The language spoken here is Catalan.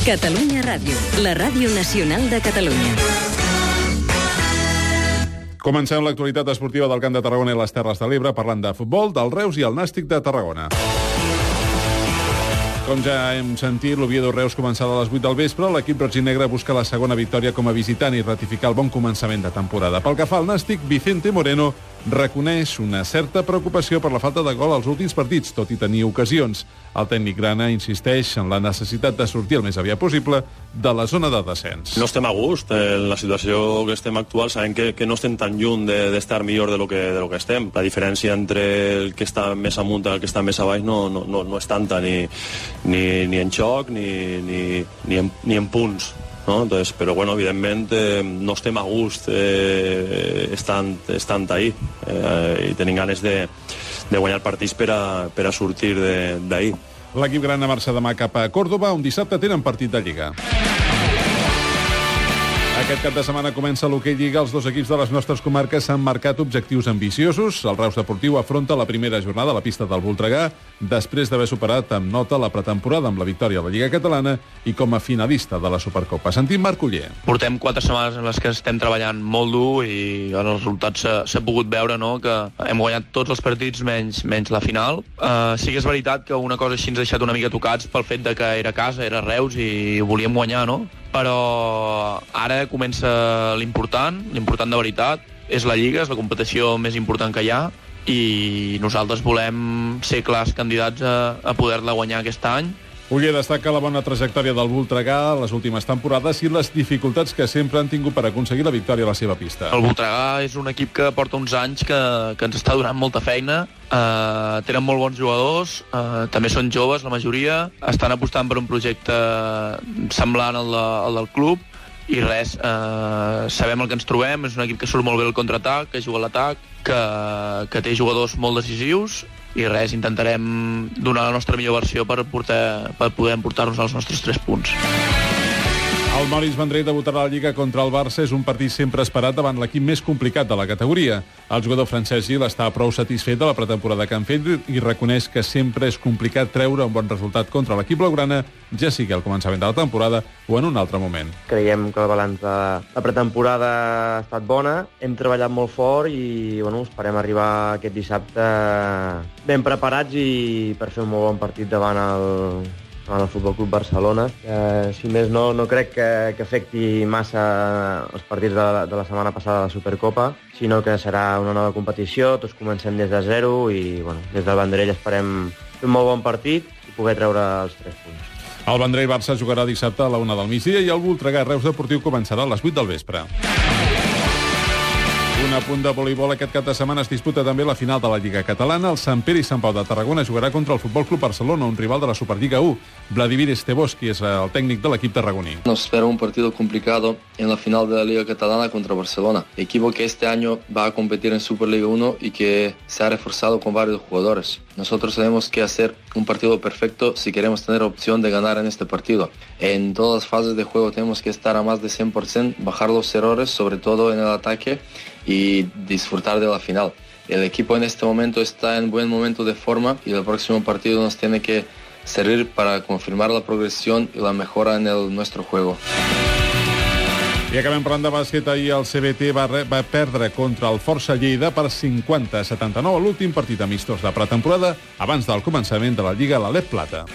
Catalunya Ràdio, la ràdio nacional de Catalunya. Comencem l'actualitat esportiva del Camp de Tarragona i les Terres de l'Ebre parlant de futbol, del Reus i el Nàstic de Tarragona. Com ja hem sentit, l'Oviedo Reus començarà a les 8 del vespre. L'equip negre busca la segona victòria com a visitant i ratificar el bon començament de temporada. Pel que fa al Nàstic, Vicente Moreno reconeix una certa preocupació per la falta de gol als últims partits, tot i tenir ocasions. El tècnic grana insisteix en la necessitat de sortir el més aviat possible de la zona de descens. No estem a gust en la situació que estem actual, sabem que, que no estem tan lluny d'estar de, millor de lo, que, de lo que estem. La diferència entre el que està més amunt i el que està més avall no, no, no, no és tanta ni, ni, ni en xoc ni, ni, ni, en, ni en punts. No? Entonces, però bueno, evidentment no estem a gust eh, estant, estant ahí eh, i tenim ganes de, de guanyar partits per a, per a sortir d'ahir. L'equip gran marxa demà cap a Còrdoba, un dissabte tenen partit de Lliga. Aquest cap de setmana comença l'hoquei Lliga. Els dos equips de les nostres comarques s'han marcat objectius ambiciosos. El Reus Deportiu afronta la primera jornada a la pista del Voltregà, després d'haver superat amb nota la pretemporada amb la victòria a la Lliga Catalana i com a finalista de la Supercopa. Sentim Marc Uller. Portem quatre setmanes en les que estem treballant molt dur i els resultats s'ha pogut veure no? que hem guanyat tots els partits menys, menys la final. Uh, sí que és veritat que una cosa així ens ha deixat una mica tocats pel fet de que era casa, era Reus i volíem guanyar, no? Però ara comença l'important, l'important de veritat, és la Lliga, és la competició més important que hi ha, i nosaltres volem ser clars candidats a, a poder-la guanyar aquest any, Uller destaca la bona trajectòria del Voltregà les últimes temporades i les dificultats que sempre han tingut per aconseguir la victòria a la seva pista. El Voltregà és un equip que porta uns anys que, que ens està donant molta feina, uh, tenen molt bons jugadors, uh, també són joves la majoria, estan apostant per un projecte semblant al, de, al del club, i res, eh, sabem el que ens trobem, és un equip que surt molt bé el contraatac, que juga a l'atac, que, que té jugadors molt decisius i res, intentarem donar la nostra millor versió per, portar, per poder emportar-nos als nostres tres punts. El Moritz Vendrell debutarà a la Lliga contra el Barça. És un partit sempre esperat davant l'equip més complicat de la categoria. El jugador francès Gil està prou satisfet de la pretemporada que han fet i reconeix que sempre és complicat treure un bon resultat contra l'equip blaugrana, ja sigui al començament de la temporada o en un altre moment. Creiem que el balanç de la pretemporada ha estat bona, hem treballat molt fort i bueno, esperem arribar aquest dissabte ben preparats i per fer un molt bon partit davant el, en el Futbol Club Barcelona. Eh, si més no, no crec que, que afecti massa els partits de la, de la setmana passada de la Supercopa, sinó que serà una nova competició, tots comencem des de zero i bueno, des del Vendrell esperem fer un molt bon partit i poder treure els tres punts. El Vendrell Barça jugarà dissabte a la una del migdia i el Voltregà Reus Deportiu començarà a les 8 del vespre. Un apunt de voleibol. Aquest cap de setmana disputa també la final de la Lliga Catalana. El Sant Pere i Sant Pau de Tarragona jugarà contra el Futbol Club Barcelona, un rival de la Superliga 1. Vladimir Esteboski és el tècnic de l'equip tarragoní. Nos espera un partido complicado en la final de la Liga Catalana contra Barcelona, equipo que este año va a competir en Superliga 1 y que se ha reforzado con varios jugadores. Nosotros tenemos que hacer un partido perfecto si queremos tener opción de ganar en este partido. En todas las fases de juego tenemos que estar a más de 100%, bajar los errores, sobre todo en el ataque y disfrutar de la final. El equipo en este momento está en buen momento de forma y el próximo partido nos tiene que servir para confirmar la progresión y la mejora en el, nuestro juego. I acabem parlant de bàsquet. Ahir el CBT va, re, va perdre contra el Força Lleida per 50 a 79 a l'últim partit amistós de pretemporada abans del començament de la Lliga a l'Alep Plata.